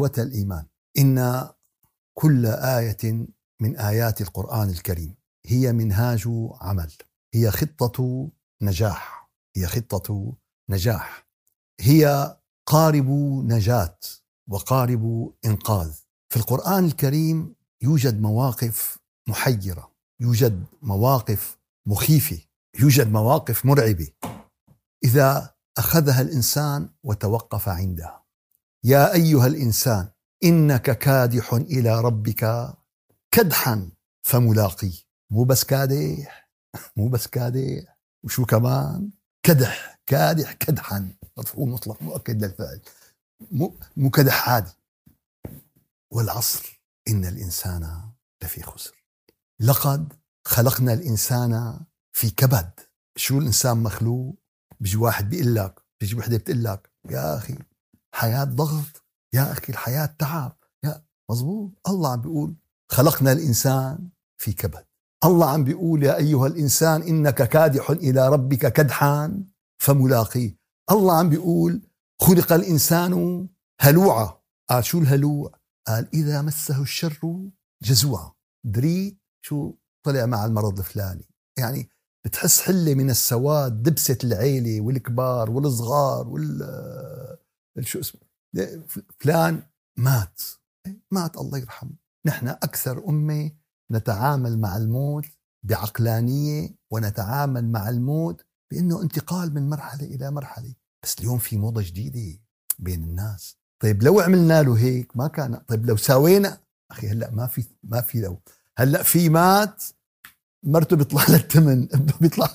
إخوة الإيمان إن كل آية من آيات القرآن الكريم هي منهاج عمل هي خطة نجاح هي خطة نجاح هي قارب نجاة وقارب إنقاذ. في القرآن الكريم يوجد مواقف محيرة يوجد مواقف مخيفة يوجد مواقف مرعبة. إذا أخذها الإنسان وتوقف عندها يا أيها الإنسان إنك كادح إلى ربك كدحا فملاقيه مو بس كادح مو بس كادح. وشو كمان؟ كدح كادح كدحا. مفعول مطلق مؤكد للفعل. مو مو كدح عادي. والعصر إن الإنسان لفي خسر. لقد خلقنا الإنسان في كبد. شو الإنسان مخلوق؟ بيجي واحد بيقول لك بيجي وحدة بتقول لك يا أخي حياة ضغط يا أخي الحياة تعب يا مزبوط الله عم بيقول خلقنا الإنسان في كبد. الله عم بيقول يا أيها الإنسان إنك كادح إلى ربك كدحا فملاقيه. الله عم بيقول خلق الإنسان هلوعا قال شو الهلوع؟ قال إذا مسه الشر جزوعا. دريت شو طلع مع المرض الفلاني. يعني بتحس حلة من السواد دبست العيلة والكبار والصغار وال شو اسمه؟ فلان مات. مات الله يرحمه. نحن أكثر أمة نتعامل مع الموت بعقلانية ونتعامل مع الموت بأنه انتقال من مرحلة إلى مرحلة. بس اليوم في موضة جديدة بين الناس. طيب لو عملنا له هيك ما كان. طيب لو ساوينا. أخي هلأ ما في ما في لو. هلأ في مات مرته بيطلع لها الثمن بيطلع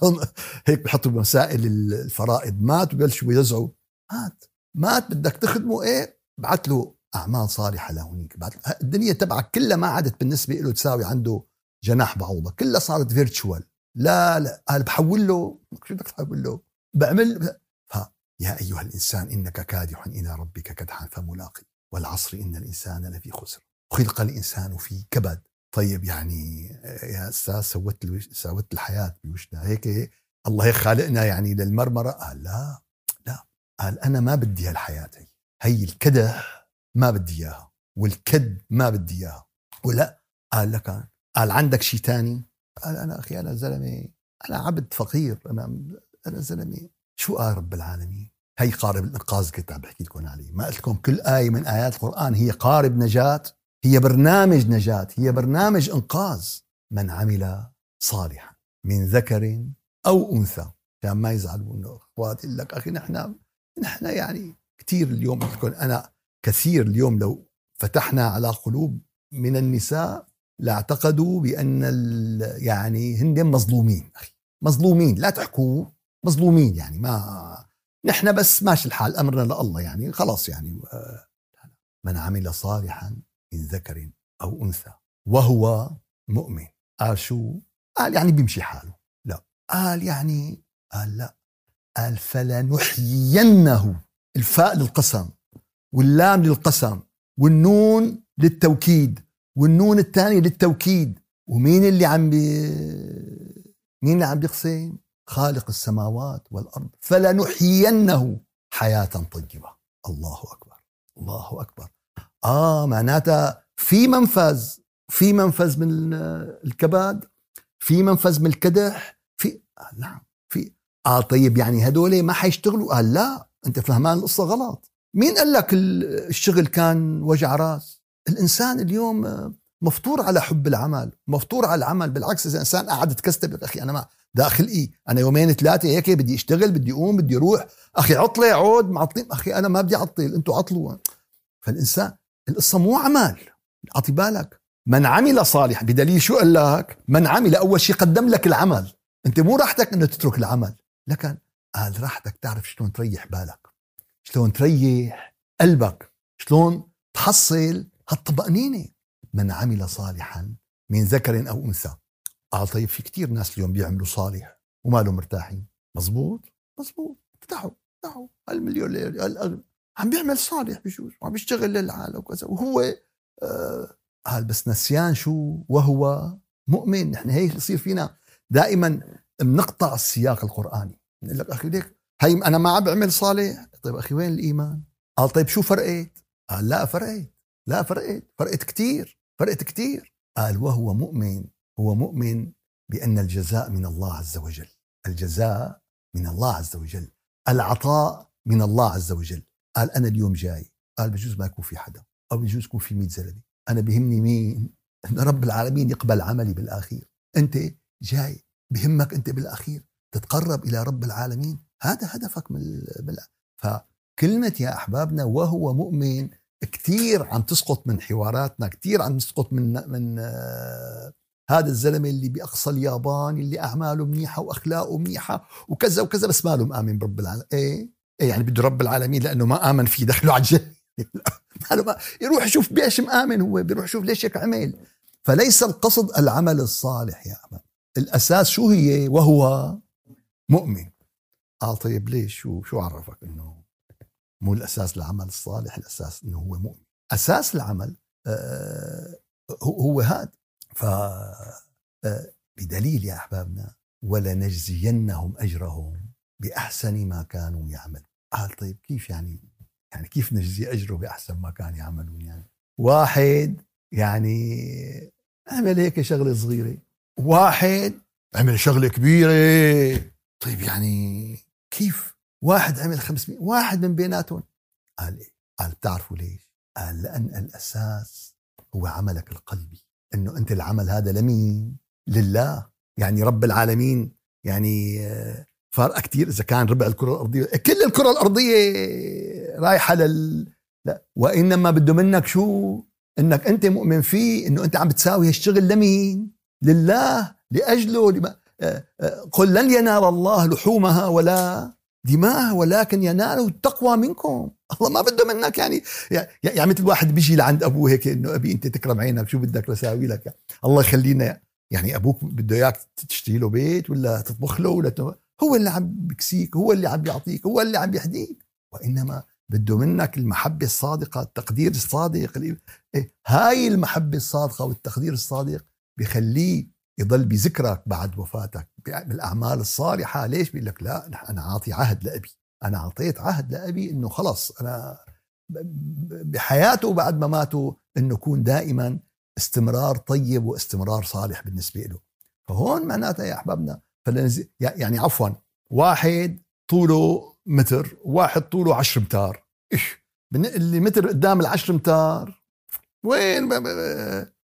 هيك بحطوا مسائل الفرائض. مات وبلشوا يوزعوا مات. مات بدك تخدمه إيه؟ بعت له أعمال صالحة لهونيك. الدنيا تبعك كلها ما عادت بالنسبة له تساوي عنده جناح بعوضة. كلها صارت فيرتشوال لا لا قال بحول له. شو بدك تحول له؟ بعمل ها يا أيها الإنسان إنك كادح إلى ربك كدحا فملاقي. والعصر إن الإنسان لفي خسر. خلق الإنسان في كبد. طيب يعني يا أستاذ سوت سوت الحياة بوشنا هيك الله هيك خالقنا يعني للمرمرة؟ قال لا. قال أنا ما بدي هالحياة هي. هي الكدح ما بدي إياها والكد ما بدي إياها. ولا؟ قال لك قال عندك شيء ثاني قال أنا أخي أنا زلمة أنا عبد فقير أنا أنا زلمة. شو قال رب العالمين؟ هي قارب الانقاذ كنت عم بحكي لكم عليه. ما قلت لكم كل آية من آيات القرآن هي قارب نجاة هي برنامج نجاة هي برنامج إنقاذ من عمل صالحا من ذكر أو أنثى. عشان ما يزعلوا إنه إخواتي لك أخي نحن نحن يعني كثير اليوم أنا كثير اليوم لو فتحنا على قلوب من النساء لاعتقدوا بأن يعني هن مظلومين أخي. مظلومين لا تحكوا مظلومين يعني ما نحن بس ماشي الحال أمرنا لله يعني خلاص يعني من عمل صالحا من ذكر أو أنثى وهو مؤمن. قال شو؟ قال يعني بيمشي حاله. لا. قال يعني قال لا. قال فلنحيينه الفاء للقسم واللام للقسم والنون للتوكيد والنون الثاني للتوكيد. ومين اللي عم بي مين اللي عم بيقسم؟ خالق السماوات والأرض. فلنحيينه. حياة طيبة. الله أكبر. الله أكبر. آه معناتها في منفذ. في منفذ من الكباد في منفذ من الكدح. في آه نعم. في آه طيب يعني هدول ما حيشتغلوا؟ قال آه لا أنت فهمان القصة غلط. مين قال لك الشغل كان وجع راس؟ الإنسان اليوم آه، مفطور على حب العمل مفطور على العمل. بالعكس إذا إنسان قاعد تكستب أخي أنا ما داخل إيه أنا يومين ثلاثة هيك بدي أشتغل بدي أقوم بدي أروح. أخي عطلة عود معطلين أخي أنا ما بدي أعطل أنتوا عطلوا. فالإنسان القصة مو عمل. أعطي بالك. من عمل صالح بدليل شو قال لك؟ من عمل أول شيء قدم لك العمل. أنت مو راحتك أنه تترك العمل. لكن قال راحتك تعرف شلون تريح بالك شلون تريح قلبك شلون تحصل هالطمأنينة. من عمل صالحا من ذكر أو أنثى. قال طيب في كتير ناس اليوم بيعملوا صالح وما لهم مرتاحين. مزبوط؟ مزبوط. افتحوا افتحوا. المليون عم بيعمل صالح بجوز وعم بيشتغل للعالم وكذا. وهو آه قال بس نسيان شو وهو مؤمن. نحن هيك يصير فينا دائما بنقطع السياق القرآني. نقول لك أخي ليك هي أنا ما عم بعمل صالح. طيب أخي وين الإيمان؟ قال طيب شو فرقت؟ قال لا فرقت لا فرقت فرقت كتير فرقت كتير. قال وهو مؤمن هو مؤمن بأن الجزاء من الله عز وجل. الجزاء من الله عز وجل. العطاء من الله عز وجل. قال أنا اليوم جاي. قال بجوز ما يكون في حدا أو بجوز يكون في 100 زلمة أنا بهمني مين؟ أن رب العالمين يقبل عملي بالأخير. أنت جاي بهمك أنت بالأخير تتقرب إلى رب العالمين. هذا هدفك من فكلمة يا أحبابنا وهو مؤمن كثير عم تسقط من حواراتنا كثير عم تسقط من من آه هذا الزلمة اللي بأقصى اليابان اللي أعماله منيحة وأخلاقه منيحة وكذا وكذا بس ماله مآمن برب العالمين إيه؟ إيه يعني بده رب العالمين لأنه ما آمن فيه دخله على الجنه ما يروح يشوف بيش مآمن هو بيروح يشوف ليش هيك عمل. فليس القصد العمل الصالح يا أحمد الأساس شو هي؟ وهو مؤمن. قال طيب ليش؟ شو شو عرفك إنه مو الأساس العمل الصالح الأساس إنه هو مؤمن. أساس العمل آه هو هذا ف آه، بدليل يا أحبابنا ولنجزينهم أجرهم بأحسن ما كانوا يعملون. قال طيب كيف يعني؟ يعني كيف نجزي أجره بأحسن ما كانوا يعملون يعني؟ واحد يعني عمل هيك شغلة صغيرة. واحد عمل شغلة كبيرة. طيب يعني كيف واحد عمل 500 واحد من بيناتهم. قال إيه؟ قال بتعرفوا ليش؟ قال لأن الأساس هو عملك القلبي. أنه أنت العمل هذا لمين؟ لله. يعني رب العالمين. يعني آه، فارقة كثير إذا كان ربع الكرة الأرضية. كل الكرة الأرضية رايحة لل. لا. وإنما بده منك شو؟ إنك أنت مؤمن فيه إنه أنت عم بتساوي هالشغل لمين؟ لله لأجله لما قل لن ينال الله لحومها ولا دماءها ولكن يناله التقوى منكم. الله ما بده منك يعني يعني مثل واحد بيجي لعند أبوه هيك إنه أبي أنت تكرم عينك شو بدك لساوي لك؟ الله يخلينا يعني أبوك بده إياك تشتري له بيت ولا تطبخ له ولا هو اللي عم بكسيك هو اللي عم بيعطيك هو اللي عم بيهديك وإنما بده منك المحبة الصادقة التقدير الصادق إيه، هاي المحبة الصادقة والتقدير الصادق بخليه يضل بذكرك بعد وفاتك بالاعمال الصالحة. ليش؟ بيقول لك لا أنا عاطي عهد لأبي. أنا أعطيت عهد لأبي إنه خلص أنا بحياته بعد ما ماته إنه يكون دائما استمرار طيب واستمرار صالح بالنسبة له. فهون معناتها يا أحبابنا يعني عفوا واحد طوله متر واحد طوله 10 امتار إيش؟ اللي متر قدام العشر امتار وين؟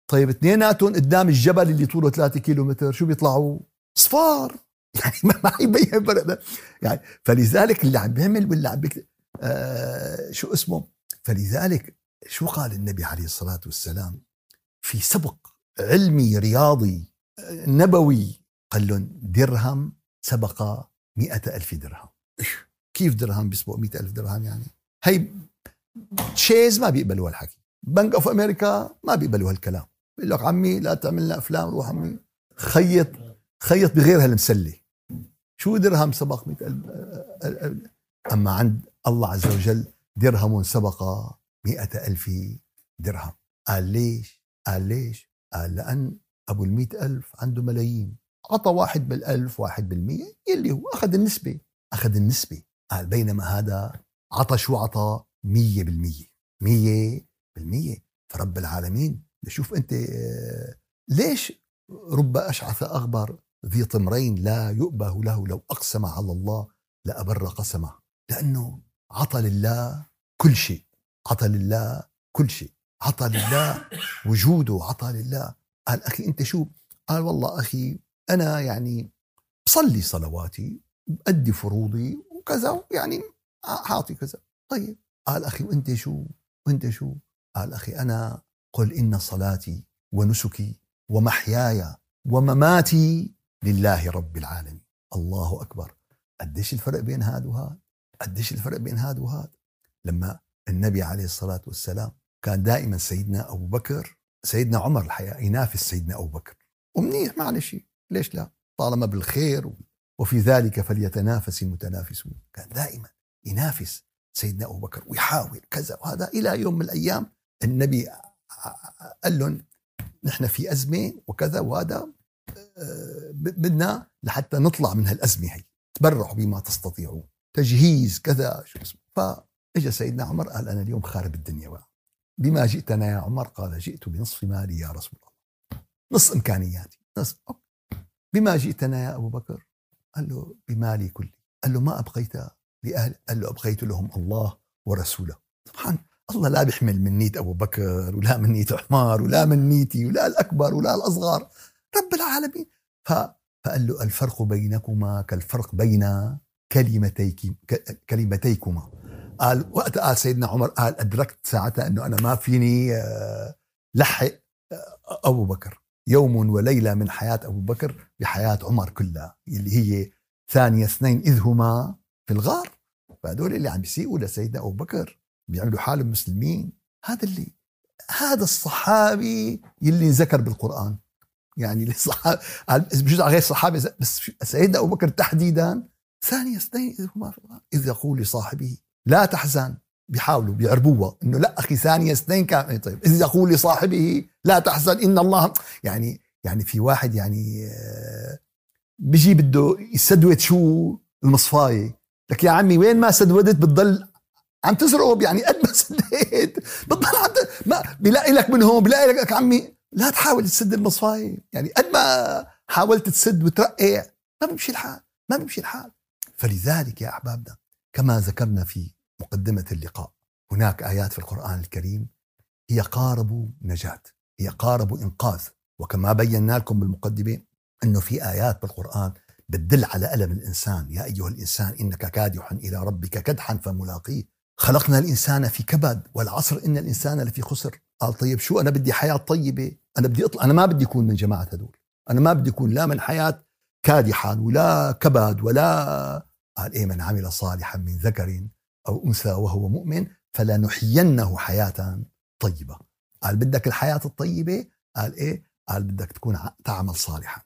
طيب اثنيناتهم قدام الجبل اللي طوله 3 كيلو متر شو بيطلعوا؟ صفار. يعني ما يبين فرق يعني فلذلك اللي عم بيعمل واللي عم بيكتب آه شو اسمه؟ فلذلك شو قال النبي عليه الصلاة والسلام؟ في سبق علمي رياضي نبوي قال لهم درهم سبق مئة ألف درهم. كيف درهم بيسبق مئة ألف درهم يعني؟ هي Chase ما بيقبلوا هالحكي Bank of America ما بيقبلوا هالكلام بيقول لك عمي لا تعمل لنا أفلام روح عمي. خيط خيط بغير هالمسله شو درهم سبق مئة أما عند الله عز وجل درهم سبق مئة ألف درهم. قال ليش؟ قال ليش؟ قال لأن أبو المئة ألف عنده ملايين. عطى واحد بالألف واحد بالمئة يلي هو أخذ النسبة. أخذ النسبة. قال بينما هذا عطى شو عطى؟ مية بالمية. مية بالمية. فرب العالمين شوف أنت ليش رب أشعث أغبر ذي طمرين لا يؤبه له لو أقسم على الله لأبر قسمه؟ لأنه عطى لله كل شيء عطى لله كل شيء عطى لله وجوده عطى لله. قال أخي أنت شو؟ قال والله أخي أنا يعني بصلي صلواتي بأدي فروضي وكذا يعني حاطي كذا. طيب قال أخي وأنت شو؟ وأنت شو؟ قال أخي أنا قل إن صلاتي ونسكي ومحياي ومماتي لله رب العالمين. الله أكبر. قديش الفرق بين هذا وهذا قديش الفرق بين هذا وهذا لما النبي عليه الصلاة والسلام كان دائما سيدنا أبو بكر سيدنا عمر الحقيقة ينافس سيدنا أبو بكر. ومنيح معلش. ليش لا؟ طالما بالخير وفي ذلك فليتنافس المتنافسون. كان دائما ينافس سيدنا أبو بكر ويحاول كذا وهذا. إلى يوم من الأيام النبي قال لهم نحن في أزمة وكذا وهذا آه، بدنا لحتى نطلع من هالأزمة هي. تبرعوا بما تستطيعون. تجهيز كذا شو اسمه. فاجى سيدنا عمر قال أنا اليوم خارب الدنيا بقى. بما جئتنا يا عمر؟ قال جئت بنصف مالي يا رسول الله. نصف إمكانياتي. نصف بما جئتنا يا أبو بكر؟ قال له بمالي كلي. قال له ما أبقيت لأهل قال له أبقيت لهم الله ورسوله. طبعا الله لا بيحمل من نية أبو بكر ولا من نية عمر ولا من نيتي ولا الأكبر ولا الأصغر. رب العالمين. فقال له الفرق بينكما كالفرق بين كلمتيك كلمتيكما. قال وقت قال سيدنا عمر قال أدركت ساعتها أنه أنا ما فيني آه، لحق آه، أبو بكر. يوم وليلة من حياة أبو بكر بحياة عمر كلها اللي هي ثانية اثنين إذ هما في الغار. فهدول اللي عم بيسيئوا لسيدنا أبو بكر. بيعملوا حالهم مسلمين. هذا اللي هذا الصحابي يلي ذكر بالقرآن. يعني الصحابة بجوز غير صحابي بس سيدنا أبو بكر تحديدا ثانية اثنين الغار إذ يقول لصاحبه لا تحزن. بيحاولوا بيعربوها إنه لا أخي ثانية اثنين كان إيه طيب. إذ يقول لصاحبه لا تحزن إن الله يعني يعني في واحد يعني آه، بيجي بده يسدود شو المصفاية. لك يا عمي وين ما سدودت بتضل عم تزرب يعني قد ما سديت. بتضل عم ما بلاقي لك من هون بلاقي لك عمي. لا تحاول تسد المصفايه يعني قد ما حاولت تسد وترقع ما بيمشي الحال ما بيمشي الحال. فلذلك يا أحبابنا كما ذكرنا في مقدمة اللقاء هناك آيات في القرآن الكريم هي قارب نجاة هي قارب إنقاذ. وكما بينا لكم بالمقدمة أنه في آيات بالقرآن بتدل على ألم الإنسان. يا أيها الإنسان إنك كادح إلى ربك كدحا فملاقيه. خلقنا الإنسان في كبد والعصر إن الإنسان لفي خسر. قال طيب شو أنا بدي حياة طيبة؟ أنا بدي أطلع أنا ما بدي أكون من جماعة هدول أنا ما بدي أكون لا من حياة كادحا ولا كبد ولا قال إيه من عمل صالحا من ذكر أو أنثى وهو مؤمن فلنحيينه حياة طيبة. قال بدك الحياة الطيبة؟ قال إيه؟ قال بدك تكون تعمل صالحا.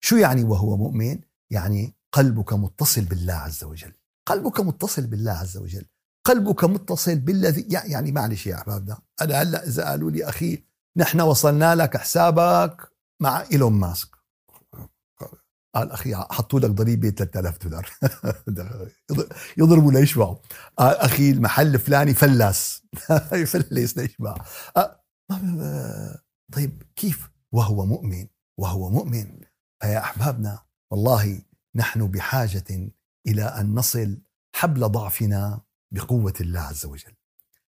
شو يعني وهو مؤمن؟ يعني قلبك متصل بالله عز وجل. قلبك متصل بالله عز وجل. قلبك متصل بالذي يعني معلش يا احبابنا أنا هلأ اذا قالوا لي أخي نحن وصلنا لك حسابك مع إيلون ماسك. قال أخي حطوا لك ضريبة 3000 دولار. يضربوا ليشبعوا. قال أخي المحل الفلاني فلس يفلس ليشبع. طيب كيف؟ وهو مؤمن وهو مؤمن. فيا أحبابنا والله نحن بحاجة إلى أن نصل حبل ضعفنا بقوة الله عز وجل.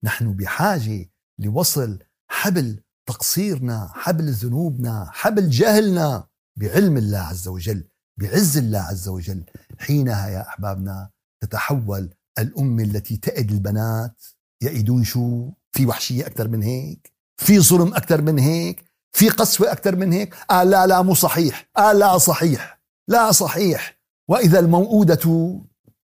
نحن بحاجة لوصل حبل تقصيرنا حبل ذنوبنا حبل جهلنا بعلم الله عز وجل بعز الله عز وجل. حينها يا أحبابنا تتحول الأم التي تأد البنات يأيدون شو؟ في وحشية أكثر من هيك؟ في ظلم أكثر من هيك؟ في قسوة أكثر من هيك؟ آه لا لا مو صحيح. آه لا صحيح. لا صحيح. وإذا الموؤودة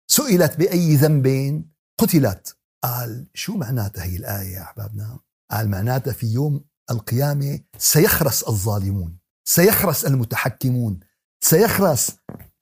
سئلت بأي ذنب قتلت. قال شو معناتها هي الآية يا أحبابنا؟ قال معناتها في يوم القيامة سيخرس الظالمون سيخرس المتحكمون سيخرس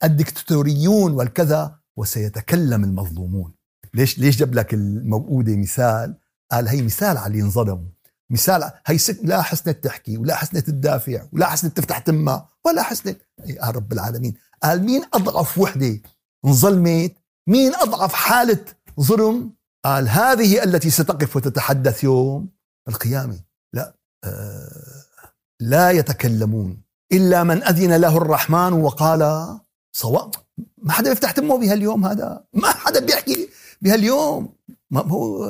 الدكتاتوريون والكذا وسيتكلم المظلومون. ليش ليش جاب لك الموؤودة مثال؟ قال هي مثال على اللي انظلموا. مثال هي ست لا حسنت تحكي ولا حسنت تدافع ولا حسنت تفتح تمها ولا حسنت يا رب العالمين. قال مين أضعف وحدة؟ انظلمت. مين أضعف حالة ظلم. قال هذه التي ستقف وتتحدث يوم القيامة. لا آه لا يتكلمون إلا من أذن له الرحمن وقال صواب. ما حدا بيفتح تمه بهاليوم هذا. ما حدا بيحكي بهاليوم. ما هو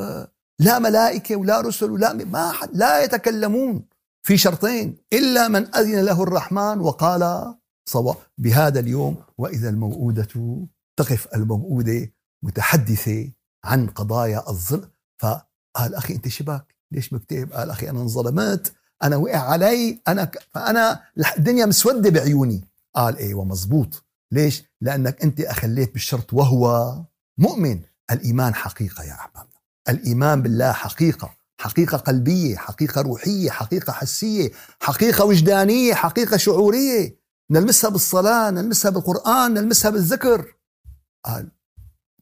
لا ملائكة ولا رسل ولا ما حد لا يتكلمون في شرطين. إلا من أذن له الرحمن وقال صواب. بهذا اليوم وإذا الموؤودة تقف الموؤودة متحدثة عن قضايا الظلم. فقال أخي أنت شباك ليش مكتئب؟ قال أخي أنا انظلمت أنا وقع علي أنا. فأنا الدنيا مسودة بعيوني. قال أيوه مزبوط ليش؟ لأنك أنت أخليت بالشرط وهو مؤمن. الإيمان حقيقة يا احبابنا الإيمان بالله حقيقة. حقيقة قلبية حقيقة روحية حقيقة حسية حقيقة وجدانية حقيقة شعورية. نلمسها بالصلاة نلمسها بالقرآن نلمسها بالذكر. قال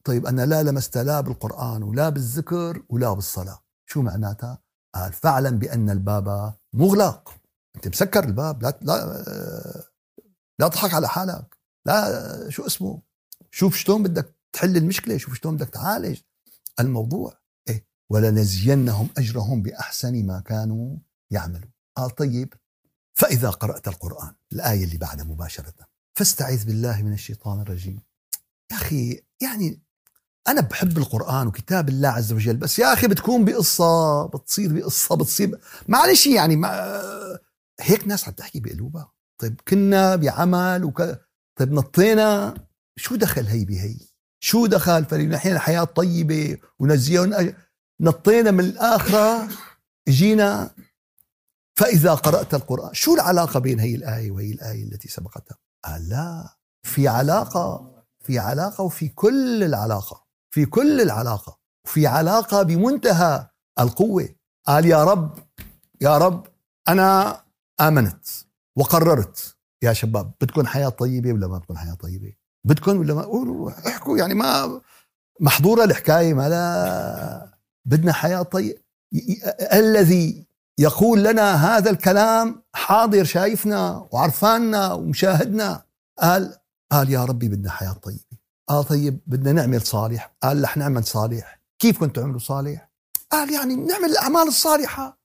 طيب أنا لا لمست لا بالقرآن ولا بالذكر ولا بالصلاة. شو معناتها؟ قال فاعلم بأن الباب مغلق. أنت مسكر الباب لا لا لا تضحك على حالك. لا شو اسمه؟ شوف شلون بدك تحل المشكلة شوف شلون بدك تعالج الموضوع. إيه؟ ولنزينهم أجرهم بأحسن ما كانوا يعملون. قال طيب فإذا قرأت القرآن الآية اللي بعدها مباشرة فاستعذ بالله من الشيطان الرجيم. يا أخي يعني أنا بحب القرآن وكتاب الله عز وجل بس يا أخي بتكون بقصة بتصير بقصة بتصير معلش يعني ما هيك ناس عم تحكي بقلوبها. طيب كنا بعمل وك... طيب نطينا شو دخل هي بهي؟ شو دخل؟ فلنحيا الحياة طيبة ونزيون نطينا من الآخرة جينا فإذا قرأت القرآن شو العلاقة بين هي الآية وهي الآية التي سبقتها؟ قال لا في علاقة في علاقة وفي كل العلاقة. في كل العلاقة وفي علاقة بمنتهى القوة. قال يا رب يا رب أنا آمنت وقررت يا شباب بدكم حياة طيبة ولا ما بدكم حياة طيبة؟ بدكم ولا ما؟ قولوا احكوا يعني ما محظورة الحكاية ما لا بدنا حياة طيبة الذي يقول لنا هذا الكلام حاضر شايفنا وعرفاننا ومشاهدنا قال قال يا ربي بدنا حياة طيبة. قال طيب بدنا نعمل صالح. قال رح نعمل صالح. كيف كنتوا تعملوا صالح؟ قال يعني نعمل الأعمال الصالحة.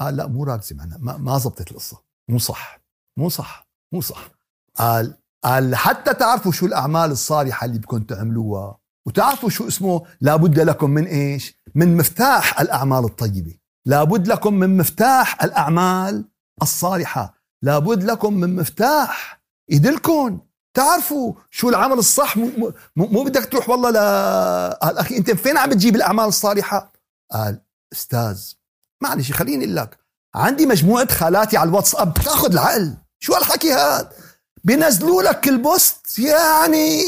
قال لا مو راكزة معنا. ما, ما زبطت القصة. مو صح. مو صح. مو صح. قال قال حتى تعرفوا شو الأعمال الصالحة اللي بدكم تعملوها. وتعرفوا شو اسمه لابد لكم من إيش؟ من مفتاح الأعمال الطيبة. لابد لكم من مفتاح الأعمال الصالحة. لابد لكم من مفتاح يدلكم تعرفوا شو العمل الصح؟ مو, مو بدك تروح والله ل قال أخي أنت فين عم تجيب الأعمال الصالحة؟ قال أستاذ معلش خليني أقول لك عندي مجموعة خالاتي على الواتساب بتاخذ العقل. شو هالحكي هذا؟ بينزلوا لك البوست يعني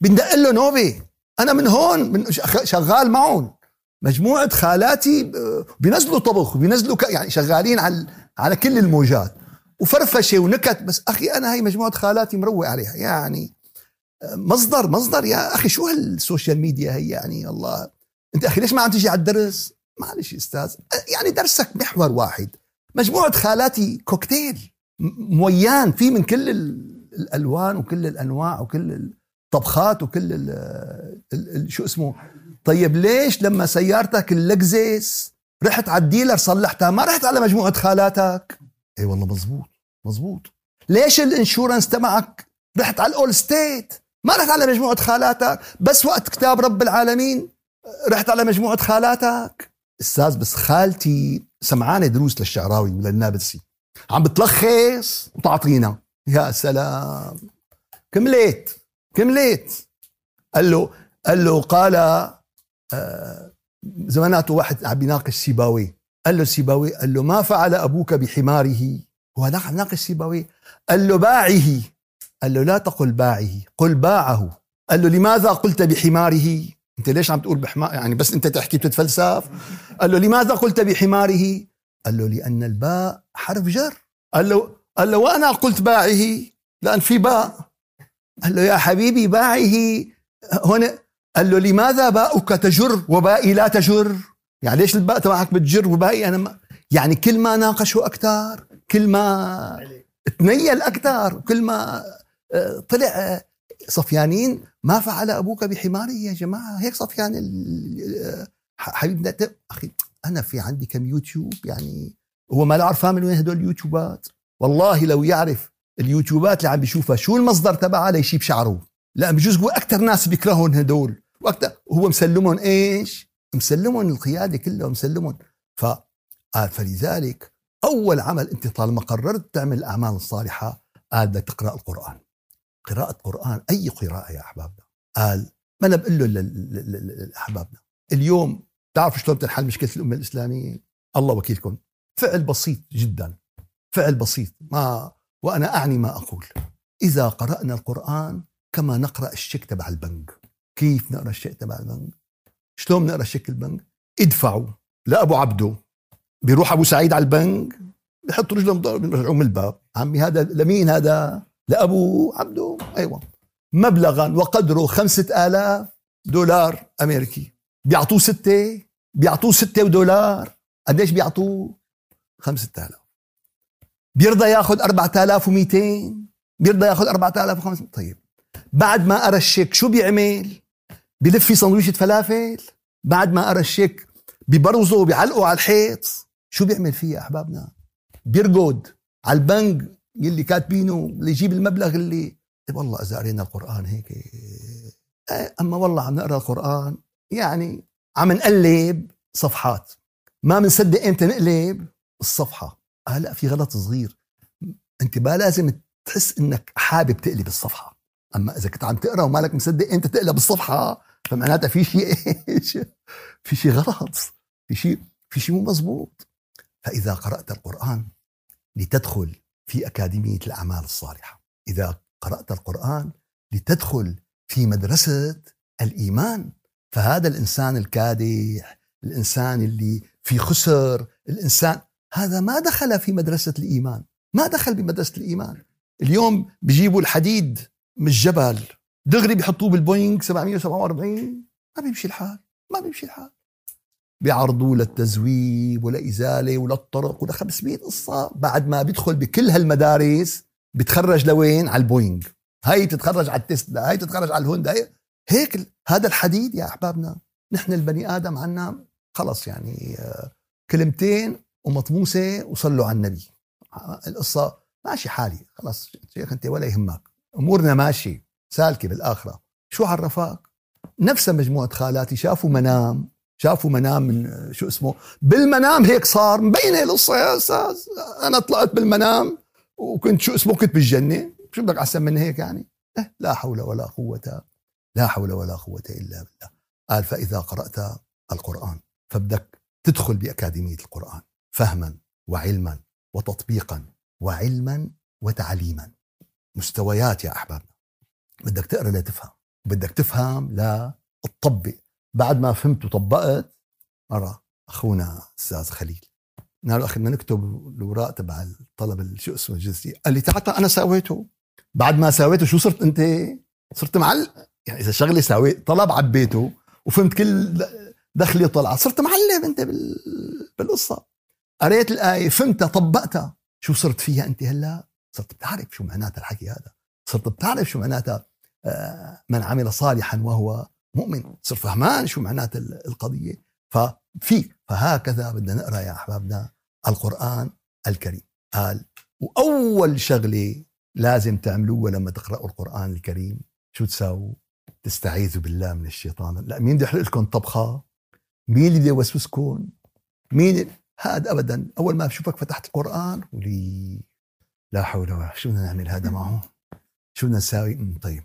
بندق له نوبة. أنا من هون من شغال معهم. مجموعة خالاتي بينزلوا طبخ بينزلوا يعني شغالين على على كل الموجات. وفرفشة ونكت بس أخي أنا هي مجموعة خالاتي مروق عليها. يعني مصدر مصدر يا أخي شو هال social media هي؟ يعني الله أنت أخي ليش ما عم تجي على الدرس؟ معلش أستاذ. يعني درسك محور واحد. مجموعة خالاتي كوكتيل مويان. في من كل الألوان وكل الأنواع وكل الطبخات وكل ال ال شو اسمه؟ طيب ليش لما سيارتك ال Lexus رحت على ال dealer صلحتها؟ ما رحت على مجموعة خالاتك؟ اي والله مزبوط مزبوط ليش الإنشورنس تبعك رحت على الأول ستيت؟ ما رحت على مجموعة خالاتك بس وقت كتاب رب العالمين رحت على مجموعة خالاتك. أستاذ بس خالتي سمعانة دروس للشعراوي وللنابلسي عم بتلخص وتعطينا. يا سلام. كمليت كمليت قال له قال له قال آه واحد عم بيناقش سيباوي. قال له سيباوي قال له ما فعل أبوك بحماره هو ناقش سيباوي قال له باعه قال له لا تقل باعه قل باعه قال له لماذا قلت بحماره انت ليش عم تقول بحمار يعني بس انت تحكي بتتفلسف قال له لماذا قلت بحماره قال له لأن الباء حرف جر قال له قال له وأنا قلت باعه لأن في باء قال له يا حبيبي باعه هنا قال له لماذا باؤك تجر وبائي لا تجر يعني ليش الباء تبعك بتجر وباقي أنا ما يعني كل ما ناقشوا أكثر كل ما تنيل أكثر كل ما آه، طلع آه، صفيانين ما فعل أبوك بحماره يا جماعة. هيك صفيان آه، حبيبنا أخي أنا في عندي كم يوتيوب يعني هو ما له عرفان من وين هدول اليوتيوبات؟ والله لو يعرف اليوتيوبات اللي عم بيشوفها شو المصدر تبعها ليشيب شعره. لا بجوز هو أكثر ناس بيكرهون هدول. وأكثر هو مسلمهم إيش؟ مسلمهم القيادة كلها مسلمهم فقال فلذلك أول عمل أنت طالما قررت تعمل الأعمال الصالحة قال بدك تقرأ القرآن. قراءة قرآن أي قراءة يا احبابنا قال ما أنا بقول له لاحبابنا اليوم تعرفوا شلون بتنحل مشكلة الأمة الإسلامية؟ الله وكيلكم. فعل بسيط جدا. فعل بسيط. ما وأنا أعني ما أقول. إذا قرأنا القرآن كما نقرأ الشيك تبع البنك. كيف نقرأ الشيك تبع البنك؟ شلون بنقرأ الشيك البنك؟ ادفعوا لأبو عبده. بيروح أبو سعيد على البنك بحط رجله بيرجعوه من الباب. عمي هذا لمين هذا؟ لأبو عبده. أيوه. مبلغا وقدره خمسة آلاف دولار أمريكي. بيعطوه ستة بيعطوه ستة ودولار. قديش بيعطوه؟ خمسة آلاف. بيرضى ياخذ أربعة آلاف ومئتين بيرضى ياخذ أربعة آلاف وخمسة طيب بعد ما قرأ الشيك شو بيعمل؟ بلف في سندويشة فلافل. بعد ما قرا الشيك ببرزوا بيعلقوا على الحيط. شو بيعمل فيه أحبابنا؟ بيرقد على البنك يلي كاتبينه اللي يجيب المبلغ اللي طيب والله إذا قرينا القرآن هيك. إيه، أما والله عم نقرأ القرآن يعني عم نقلب صفحات. ما بنصدق إمتى نقلب؟ الصفحه هلا في غلط صغير. أنت ما لازم تحس إنك حابب تقلب الصفحة. أما إذا كنت عم تقرأ ومالك مصدق انت تقلب الصفحة فمعناتها في شيء إيش؟ في شيء غلط. في شيء في شيء مو مزبوط فإذا قرأت القرآن لتدخل في أكاديمية الأعمال الصالحة. إذا قرأت القرآن لتدخل في مدرسة الإيمان. فهذا الإنسان الكادح الإنسان اللي في خسر الإنسان هذا ما دخل في مدرسة الإيمان. ما دخل بمدرسة الإيمان. اليوم بيجيبوا الحديد من الجبل. دغري بيحطوه بالبوينغ 747 ما بيمشي الحال ما بيمشي الحال. بيعرضوه للتزويب ولإزالة وللطرق ولا 500 قصة. بعد ما بيدخل بكل هالمدارس بتخرج لوين؟ على البوينغ. هاي تتخرج على التسلا هاي تتخرج على الهوندا. هاي هيك هذا الحديد يا أحبابنا. نحن البني آدم عنا خلص يعني آه، كلمتين ومطموسة وصلوا على النبي. القصة ماشي حالي خلاص شيخ أنت ولا يهمك. أمورنا ماشي. سالكة بالآخرة شو عرفك نفس مجموعة خالاتي شافوا منام شافوا منام من شو اسمه بالمنام هيك صار مبينة القصة يا أستاذ أنا طلعت بالمنام وكنت شو اسمه كنت بالجنة. شو بدك أحسن من هيك يعني؟ إيه لا حول ولا قوة لا حول ولا قوة إلا بالله. قال فإذا قرأت القرآن فبدك تدخل بأكاديمية القرآن فهما وعلما وتطبيقا وعلما وتعليما. مستويات يا أحبابنا بدك تقرأ لتفهم بدك تفهم لا تطبق. بعد ما فهمت وطبقت مرة أخونا أستاذ خليل. قال أخي بدنا نكتب الأوراق تبع الطلب شو اسمه الجنسية. قال لي تعال أنا سويته بعد ما سويته شو صرت أنت؟ صرت معلق. يعني إذا شغلة سويت طلب عبيته وفهمت كل دخلي طلع صرت معلم أنت بالقصة. قريت الآية فهمتها طبقتها. شو صرت فيها أنت هلأ؟ صرت بتعرف شو معناتها الحكي هذا. صرت بتعرف شو معناتها من عمل صالحا وهو مؤمن. صرت فهمان شو معناتها القضية؟ ففي فهكذا بدنا نقرأ يا أحبابنا القرآن الكريم. قال وأول شغلة لازم تعملوها لما تقرأوا القرآن الكريم شو تساووا؟ تستعيذوا بالله من الشيطان. لا مين بده يحرق لكم طبخة؟ مين اللي بده يوسوسكم مين هذا ابدا أول ما بشوفك فتحت القرآن ولي لا حول ولا شو بدنا نعمل هذا معه؟ شو بدنا نساوي؟ طيب.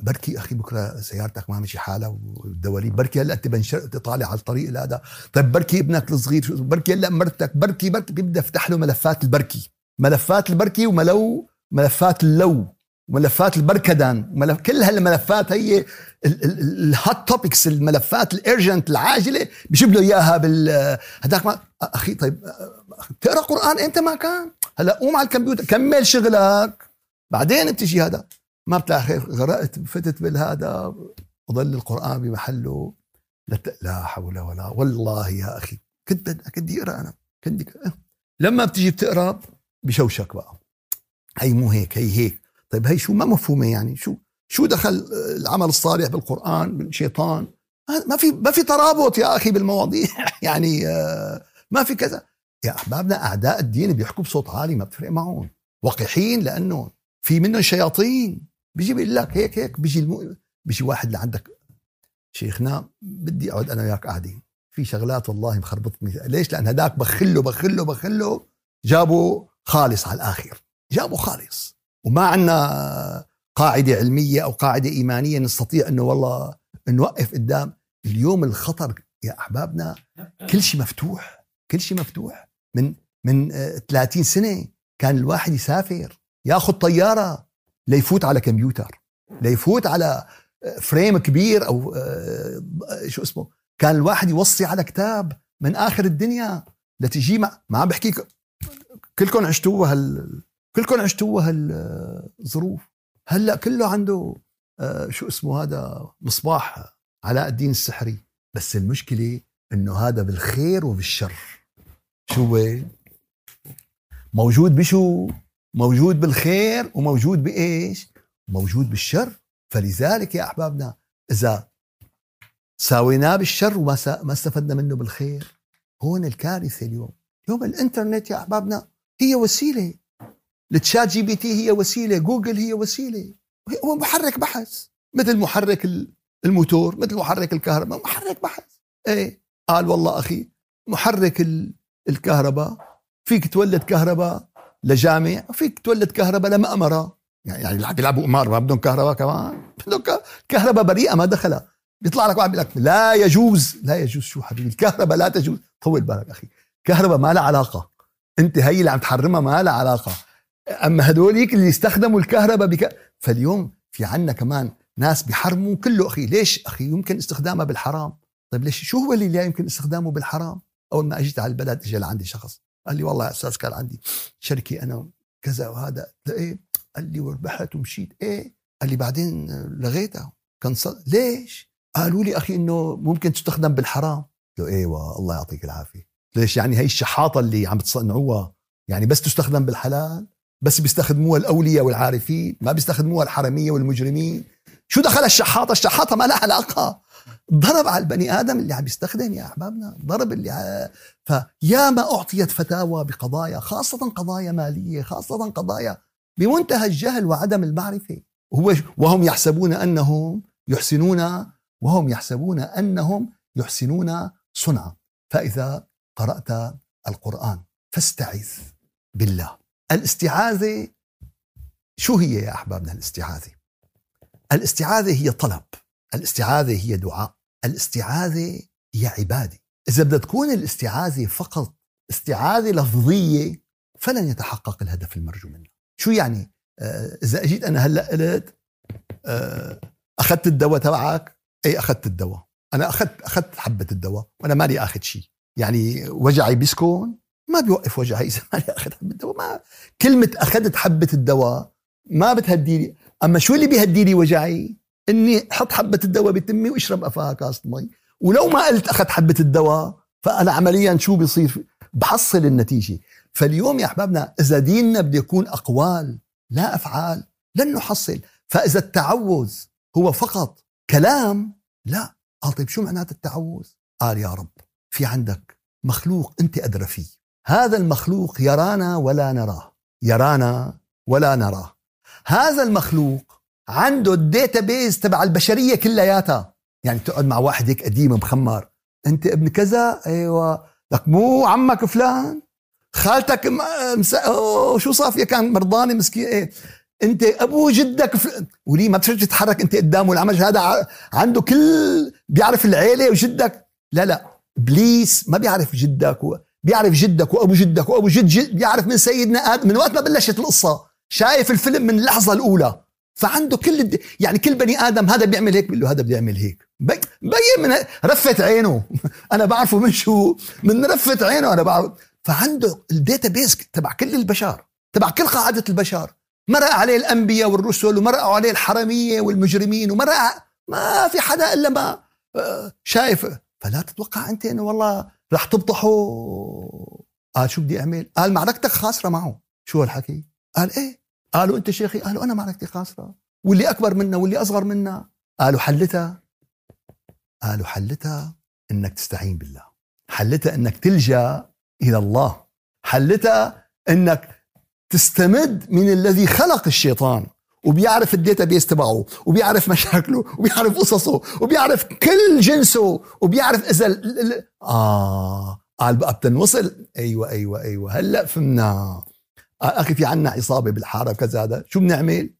بركي أخي بكرة سيارتك ما مشي حالها والدواليب. بركي هلا أنت بنشر طالع على الطريق هذا طيب بركي ابنك الصغير بركي هلا مرتك. بركي بركي بيبدا يفتح له ملفات البركي. ملفات البركي وملو ملفات اللو. ملفات البركدان. ملف كل هالملفات هي ال hot topics الملفات ال urgent العاجلة. بجيب له إياها بال هداك ما أخي طيب تقرأ قرآن أنت ما كان. هلا قوم على الكمبيوتر. كمل شغلك. بعدين بتجي هذا. ما بتلاقي غرقت فتت بالهذا وظل القرآن بمحله. لا حول ولا والله يا أخي كنت كنت بدي اقرا أنا كنت لما بتيجي بتقرأ بشوشك بقى. هي مو هيك هي هيك. طيب هي شو؟ ما مفهومة يعني. شو؟ شو دخل العمل الصالح بالقرآن بالشيطان؟ ما في ما في ترابط يا أخي بالمواضيع. يعني آه، ما في كذا. يا أحبابنا أعداء الدين بيحكوا بصوت عالي ما بتفرق معهم. وقحين لأنه في منهم شياطين. بيجي بيقول لك هيك هيك. بيجي الم... بيجي واحد لعندك. شيخنا بدي أقعد أنا وياك قاعدين. في شغلات والله مخربطني. ليش؟ لأن هداك بخله بخله بخله. جابوا خالص على الآخر. جابوا خالص. وما عندنا قاعدة علمية أو قاعدة إيمانية نستطيع إنه والله نوقف قدام. اليوم الخطر يا أحبابنا كل شيء مفتوح. كل شيء مفتوح. من من 30 سنة كان الواحد يسافر ياخذ طيارة. ليفوت على كمبيوتر ليفوت على frame كبير أو آه، شو اسمه كان الواحد يوصي على كتاب من آخر الدنيا لتجي ما, ما عم بحكيك كلكم عشتوها هال كلكم عشتوها هالظروف هلأ كله عنده آه، شو اسمه هذا مصباح علاء الدين السحري. بس المشكلة إنه هذا بالخير وبالشر. شو موجود بشو؟ موجود بالخير وموجود بإيش؟ موجود بالشر. فلذلك يا أحبابنا إذا ساويناه بالشر وما ما استفدنا منه بالخير هون الكارثة اليوم. اليوم الإنترنت يا أحبابنا هي وسيلة. ال ChatGPT هي وسيلة جوجل هي وسيلة. هو محرك بحث مثل محرك الموتور مثل محرك الكهرباء محرك بحث. إيه؟ قال والله أخي محرك الكهرباء فيك تولد كهرباء لجامع وفيك تولد كهرباء لمأمرة يعني يعني بيلعبوا قمار ما بدهم كهرباء كمان. بدهم كهرباء بريئة ما دخلها. بيطلع لك واحد بيقول لك لا يجوز. لا يجوز. شو حبيبي؟ الكهرباء لا تجوز. طول بالك أخي. كهرباء ما لها علاقة. أنت هي اللي عم تحرمها ما لها علاقة. أما هدوليك اللي يستخدموا الكهرباء بك فاليوم في عنا كمان ناس بيحرموا كله. أخي ليش؟ أخي يمكن استخدامها بالحرام. طيب ليش؟ شو هو اللي لا يمكن استخدامه بالحرام؟ أول ما أجيت على البلد اجى لعندي شخص. قال لي والله يا أستاذ كان عندي شركة أنا كذا وهذا. إيه؟ قال لي وربحت ومشيت. إيه؟ قال لي بعدين لغيتها. صد... ليش؟ قالوا لي أخي إنه ممكن تستخدم بالحرام. قلت له أيوه الله يعطيك العافية. ليش؟ يعني هي الشحاطة اللي عم تصنعوها. يعني بس تستخدم بالحلال بس بيستخدموها الأولياء والعارفين ما بيستخدموها الحرمية والمجرمين. شو دخل الشحاطة؟ الشحاطة ما لها علاقة. ضرب على البني آدم اللي عم يستخدم يا أحبابنا ضرب اللي ع... فيا ما أعطيت فتاوى بقضايا خاصة قضايا مالية خاصة قضايا بمنتهى الجهل وعدم المعرفة. وهو وهم يحسبون أنهم يحسنون وهم يحسبون أنهم يحسنون صنعا. فإذا قرأت القرآن فاستعذ بالله. الاستعاذة شو هي يا أحبابنا الاستعاذة؟ الاستعاذة هي طلب. الاستعاذة هي دعاء الاستعاذة هي عبادة. إذا بدها تكون الاستعاذة فقط استعاذة لفظية فلن يتحقق الهدف المرجو منها. شو يعني؟ آه إذا أجيت أنا هلأ قلت آه أخذت الدواء تبعك؟ اي أخذت الدواء. أنا أخذت أخذت حبة الدواء وأنا مالي آخذ شيء يعني وجعي بيسكن؟ ما بيوقف وجعي. إذا مالي آخذ حبة الدواء ما كلمة أخذت حبة الدواء ما بتهدي لي أما شو اللي بيهدي لي وجعي؟ إني أحط حبة الدواء بتمي واشرب أفاها كاسه مي. ولو ما قلت أخذت حبة الدواء فأنا عمليا شو بيصير؟ بحصل النتيجة. فاليوم يا أحبابنا إذا ديننا بده يكون أقوال لا أفعال لن نحصل. فإذا التعوذ هو فقط كلام لا. قال طيب شو معنات التعوذ؟ قال يا رب في عندك مخلوق أنت أدرى فيه. هذا المخلوق يرانا ولا نراه. يرانا ولا نراه. هذا المخلوق عنده ال database تبع البشرية كلياتها. يعني تقعد مع واحد هيك قديم مخمر. أنت ابن كذا؟ أيوه. لك مو عمك فلان؟ خالتك مس... شو صار فيها كان مرضاني مسكين إيه. أنت أبو جدك فل... ولي ما بترجع تتحرك أنت قدامه؟ العمل هذا عنده كل بيعرف العيلة وجدك. لا لا. إبليس ما بيعرف جدك و... بيعرف جدك وأبو جدك وأبو جد, جد بيعرف من سيدنا آدم. من وقت ما بلشت القصة شايف الفيلم من اللحظة الأولى. فعنده كل الد... يعني كل بني آدم هذا بيعمل هيك بيقول له هذا بده يعمل هيك بين من رفت عينه. أنا بعرفه من شو؟ من رفت عينه أنا بعرف. فعنده ال database تبع كل البشر تبع كل قاعدة البشر. مرق عليه الأنبياء والرسل ومرقوا عليه الحرمية والمجرمين ومرق ما في حدا إلا ما آه، شايف. فلا تتوقع أنت إنه والله رح تبطحه. قال شو بدي أعمل؟ قال معركتك خاسرة معه. شو هالحكي؟ قال إيه؟ قالوا انت شيخي؟ قالوا أنا معركتي خاسره واللي أكبر منا واللي أصغر منا. قالوا حلتها. قالوا حلتها إنك تستعين بالله. حلتها إنك تلجأ إلى الله. حلتها إنك تستمد من الذي خلق الشيطان. وبيعرف ال database تبعه وبيعرف مشاكله وبيعرف قصصه وبيعرف كل جنسه وبيعرف إذا ال... ال... آه قال بقى بتنوصل. أيوه أيوه أيوه. هلأ فهمنا. أخي في عنا عصابة بالحارة كذا هذا. شو بنعمل؟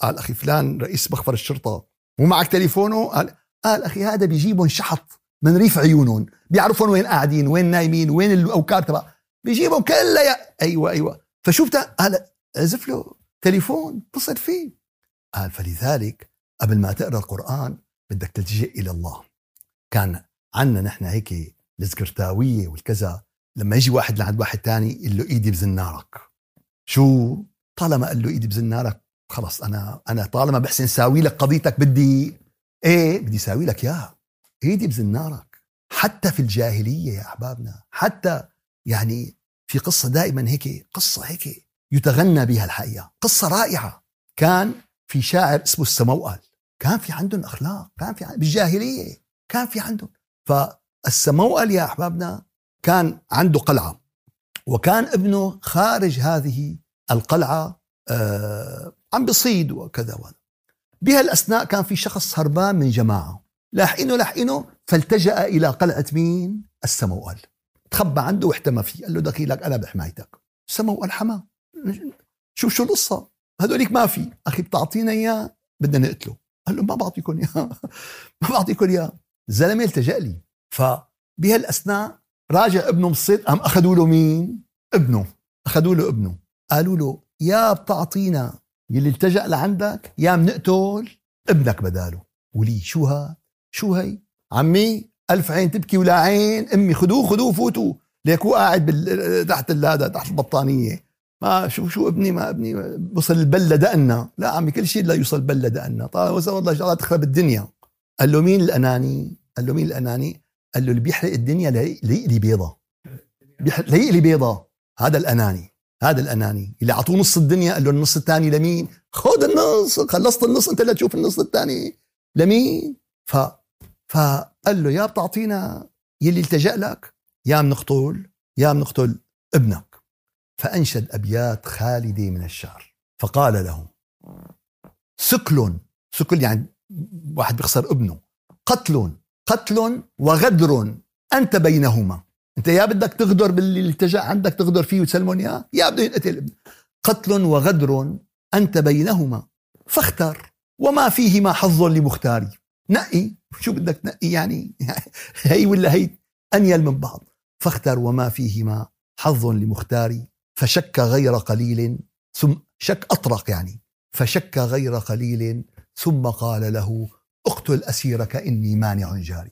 قال أخي فلان رئيس مخفر الشرطة. مو معك تليفونه؟ قال قال أخي هذا بيجيبهم شحط من ريف عيونهم بيعرفون وين قاعدين وين نايمين وين الأوكار تبع بيجيبهم كلها أيوه أيوه. فشو بتا قال عزف له تليفون اتصل فيه. قال فلذلك قبل ما تقرأ القرآن بدك تلجئ إلى الله. كان عنا نحن هيك السكرتاويه والكذا لما يجي واحد لعند واحد تاني يقول له إيدي بزنارك. شو؟ طالما قال له إيدي بزنارك خلص أنا أنا طالما بحسن ساوي لك قضيتك بدي إيه بدي ساوي لك إياها. إيدي بزنارك حتى في الجاهلية يا أحبابنا حتى يعني في قصة دائما هيك قصة هيك يتغنى بها الحقيقة. قصة رائعة. كان في شاعر اسمه السموأل. كان في عندهم أخلاق كان في بالجاهلية كان في عندهم. فالسموأل يا أحبابنا كان عنده قلعة. وكان ابنه خارج هذه القلعة آه عم بصيد وكذا وهذا. بهالأثناء كان في شخص هربان من جماعة. لاحقينه لاحقينه فالتجأ إلى قلعة مين؟ السموأل. تخبى عنده واحتمى فيه قال له دخيلك أنا بحمايتك. السموأل حماه شوف شو القصة؟ هذوليك ما في. أخي بتعطينا إياه بدنا نقتله. قال له ما بعطيكم إياه. ما بعطيكم إياه. الزلمة التجأ لي. فبهالأثناء راجع ابنه من الصيد قام أخذوا له مين؟ ابنه. أخذوا له ابنه. قالوا له يا بتعطينا يلي التجأ لعندك يا بنقتل ابنك بداله. ولي شو ها؟ شو هي؟ عمي ألف عين تبكي ولا عين أمي خذوه خذوه فوتوا. ليك هو قاعد. تحت هذا تحت البطانية. ما شو شو ابني؟ ما ابني وصل البلة دقنا لا عمي كل شيء لا يوصل بلة دقنا طيب وصل والله شغله تخرب الدنيا. قال له مين الأناني؟ قال له مين الأناني؟ قال له اللي بيحرق الدنيا ليقلي بيضة. ليقلي بيضة. هذا الأناني هذا الأناني. اللي أعطوه نص الدنيا قال له النص الثاني لمين؟ خذ النص خلصت النص أنت لا تشوف النص الثاني لمين؟ ف فقال له يا بتعطينا يلي التجأ لك يا بنقتل يا بنقتل ابنك. فأنشد أبيات خالدة من الشعر. فقال لهم سكل سكل يعني واحد بيخسر ابنه. قتل. قتل وغدر أنت بينهما. أنت يا بدك تغدر باللي التجا عندك تغدر فيه وتسلمون إياه يا بده ينقتل قتل وغدر أنت بينهما. فاختر. وما فيهما حظ لمختاري. نقي. شو بدك تنقي يعني؟ هي ولا هي؟ أنيل من بعض. فاختر وما فيهما حظ لمختاري. فشك غير قليل ثم شك أطرق يعني. فشك غير قليل ثم قال له اقتل أسيرك اني مانع جاري.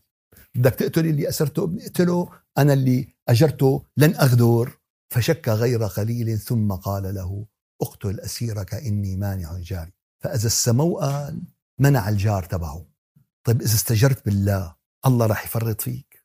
بدك تقتل اللي ابني اقتله أنا اللي أجرته لن أغدر. فشك غير قليل ثم قال له اقتل أسيرك اني مانع جاري. فإذا السموء منع الجار تبعه. طيب إذا استجرت بالله الله راح يفرط فيك.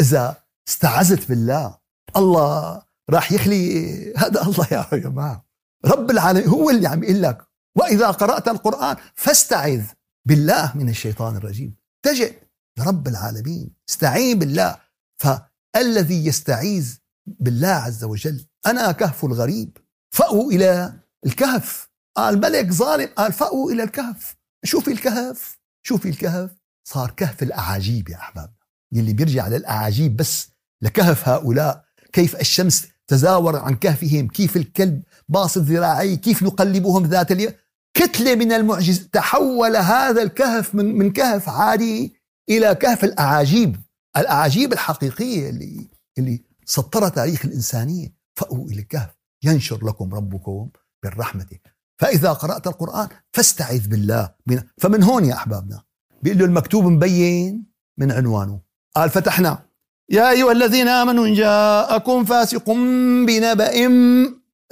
إذا استعزت بالله الله راح يخلي هذا الله يا جماعة. رب العالمين هو اللي عم يقول لك وإذا قرأت القرآن فاستعذ. بالله من الشيطان الرجيم. تجئ لرب العالمين استعين بالله. فالذي يستعيذ بالله عز وجل أنا كهف الغريب. فأووا إلى الكهف. قال ملك ظالم قال فأووا إلى الكهف. شوفي الكهف شوفي الكهف. صار كهف الأعاجيب يا أحباب. يلي بيرجع للأعاجيب بس لكهف هؤلاء. كيف الشمس تزاور عن كهفهم كيف الكلب باسط ذراعيه كيف نقلبهم ذات اليوم. كتلة من المعجز تحول هذا الكهف من, من كهف عادي إلى كهف الأعاجيب. الأعاجيب الحقيقية اللي اللي سطر تاريخ الإنسانية. فأووا إلى الكهف. ينشر لكم ربكم بالرحمة. فإذا قرأت القرآن فاستعذ بالله. فمن هون يا أحبابنا؟ بيقول له المكتوب مبين من عنوانه. قال فتحنا. يا أيها الذين آمنوا إن جاءكم فاسق بنبأ.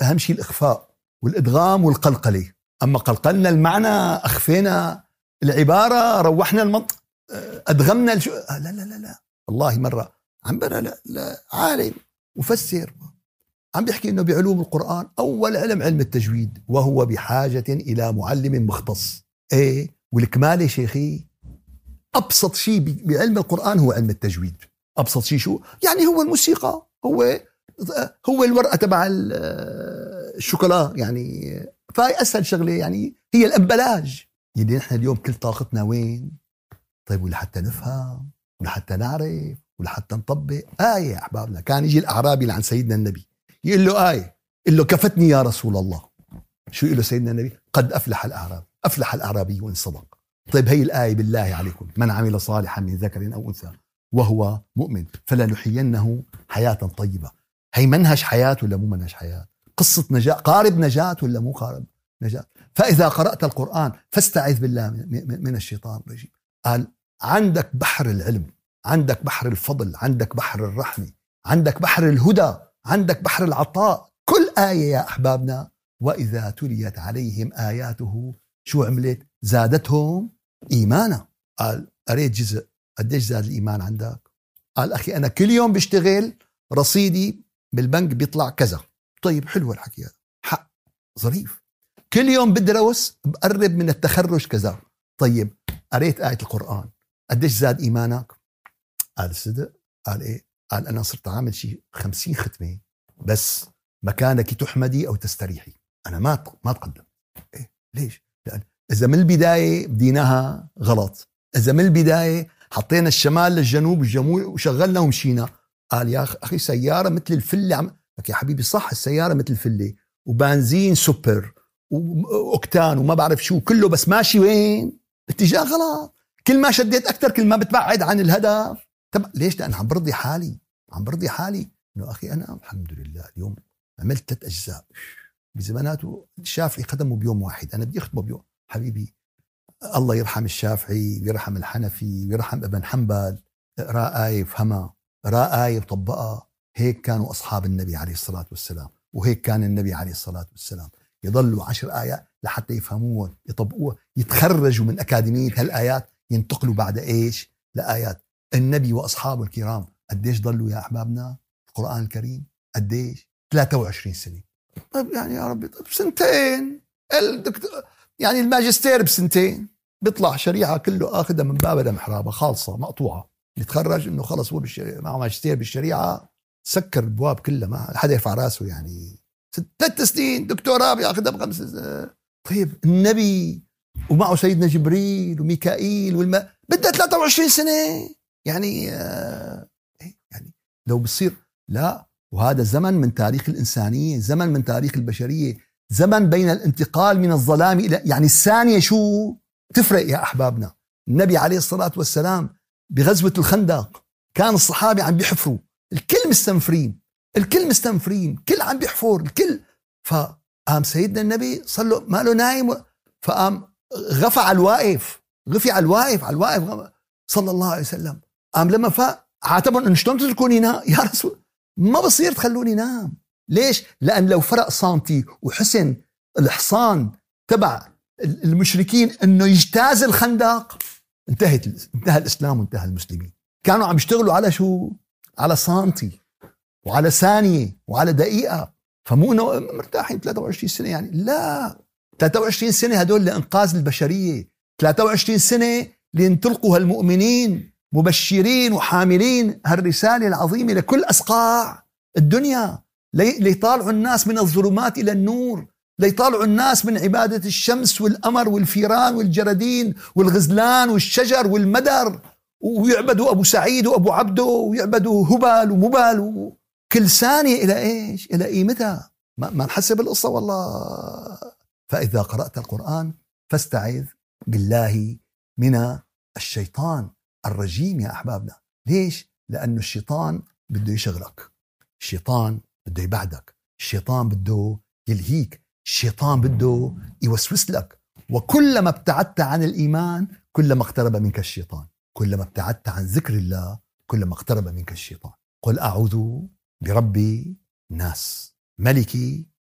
أهم شيء الإخفاء والإدغام والقلقلة. أما قلقلنا المعنى أخفينا العبارة روحنا المنطق أدغمنا الشو... آه لا لا لا لا. والله مرة عم لا لا, عالم مفسر. عم بيحكي إنه بعلوم القرآن أول علم علم التجويد وهو بحاجة إلى معلم مختص. إيه؟ والكمالة شيخي أبسط شيء بعلم القرآن هو علم التجويد. أبسط شيء شو؟ يعني هو الموسيقى هو هو الورقة تبع الشوكولا يعني فهي أسهل شغلة يعني هي ال emballage يعني نحن اليوم كل طاقتنا وين؟ طيب ولحتى نفهم ولحتى نعرف ولحتى نطبق. آية يا أحبابنا كان يجي الأعرابي لعند سيدنا النبي يقول له آية يقول له كفتني يا رسول الله. شو يقول له سيدنا النبي؟ قد أفلح الأعراب أفلح الأعرابي وإن صدق. طيب هي الآية بالله عليكم من عمل صالحا من ذكر أو أنثى وهو مؤمن فلنحيينه حياة طيبة. هي منهج حياة ولا مو منهج حياة؟ قصة نجاة قارب نجاة ولا مو قارب نجاة؟ فإذا قرأت القرآن فاستعذ بالله من الشيطان الرجيم. قال عندك بحر العلم عندك بحر الفضل عندك بحر الرحمة عندك بحر الهدى عندك بحر العطاء. كل آية يا أحبابنا وإذا تليت عليهم آياته شو عملت؟ زادتهم إيمانا. قال قريت جزء قديش زاد الإيمان عندك؟ قال أخي أنا كل يوم بشتغل رصيدي بالبنك بيطلع كذا. طيب حلو الحكي هذا. حق ظريف. كل يوم بدرس بقرب من التخرج كذا. طيب قريت آية القرآن. قديش زاد إيمانك؟ قال صدق قال إيه؟ قال أنا صرت عامل شيء خمسين ختمة. بس مكانك تحمدي أو تستريحي. أنا ما ما تقدم. إيه؟ ليش؟ لأن إذا من البداية بديناها غلط. إذا من البداية حطينا الشمال للجنوب والجموع وشغلنا ومشينا قال يا أخي سيارة مثل الفلة عم لك يا حبيبي صح السيارة مثل الفلة وبنزين سوبر وأوكتان وما بعرف شو كله بس ماشي وين؟ اتجاه غلط. كل ما شديت أكثر كل ما بتبعد عن الهدف. طب ليش؟ لأن عم برضي حالي عم برضي حالي. إنه أخي أنا الحمد لله اليوم عملت ثلاث أجزاء. بزماناته الشافعي ختمه بيوم واحد. أنا بدي اختمه بيوم حبيبي الله يرحم الشافعي ويرحم الحنفي ويرحم ابن حنبل اقرأ آية وفهمها اقرأ آية وطبقها. هيك كانوا أصحاب النبي عليه الصلاة والسلام وهيك كان النبي عليه الصلاة والسلام. يضلوا عشر آيات لحتى يفهموها يطبقوها يتخرجوا من أكاديمية هالآيات ينتقلوا بعد إيش؟ لآيات. النبي وأصحابه الكرام قديش ضلوا يا أحبابنا؟ القرآن الكريم قديش؟ 23 سنة. طيب يعني يا ربي طيب سنتين. الدكتور يعني الماجستير بسنتين. بيطلع شريعة كله آخذها من باب محرابه خالصة مقطوعة. يتخرج إنه خلص هو بالشريعة ماجستير بالشريعة. سكر الابواب كلها ما حدا يرفع راسه يعني. ثلاث سنين دكتوراه بياخذها بخمس طيب النبي ومعه سيدنا جبريل وميكائيل والم... بدها 23 سنة. يعني آه يعني لو بصير لا وهذا زمن من تاريخ الإنسانية زمن من تاريخ البشرية زمن بين الانتقال من الظلام إلى يعني الثانية شو؟ تفرق يا أحبابنا. النبي عليه الصلاة والسلام بغزوة الخندق كان الصحابة عم بيحفروا. الكل مستنفرين الكل مستنفرين كل عم بيحفر الكل. فقام سيدنا النبي صار له ما له نايم فقام غفى على الواقف غفي على الواقف على الواقف صلى الله عليه وسلم. قام لما فاق عاتبهم إنه شلون تتركوني يا رسول ما بصير تخلوني نام. ليش؟ لأن لو فرق سانتي وحسن الحصان تبع المشركين إنه يجتاز الخندق انتهت انتهى الإسلام وانتهى المسلمين. كانوا عم يشتغلوا على شو؟ على سانتي وعلى ثانية وعلى دقيقة. فمو إنه مرتاحين 23 سنة يعني. لا. 23 سنة هدول لإنقاذ البشرية. 23 سنة لينطلقوا هالمؤمنين مبشرين وحاملين. هالرسالة العظيمة لكل أصقاع الدنيا. ليطالعوا الناس من الظلمات إلى النور. ليطالعوا الناس من عبادة الشمس والقمر والفيران والجردين والغزلان والشجر والمدر. ويعبدوا أبو سعيد وأبو عبده ويعبدوا هبل ومبل كل ثانية إلى إيش؟ إلى قيمتها. ما, ما نحسب القصة والله. فإذا قرأت القرآن فاستعذ بالله من الشيطان الرجيم يا أحبابنا. ليش؟ لأنه الشيطان بده يشغلك. الشيطان بده يبعدك. الشيطان بده يلهيك. الشيطان بده يوسوس لك. وكلما ابتعدت عن الإيمان كلما اقترب منك الشيطان. كلما ابتعدت عن ذكر الله كلما اقترب منك الشيطان. قل أعوذ برب الناس ملك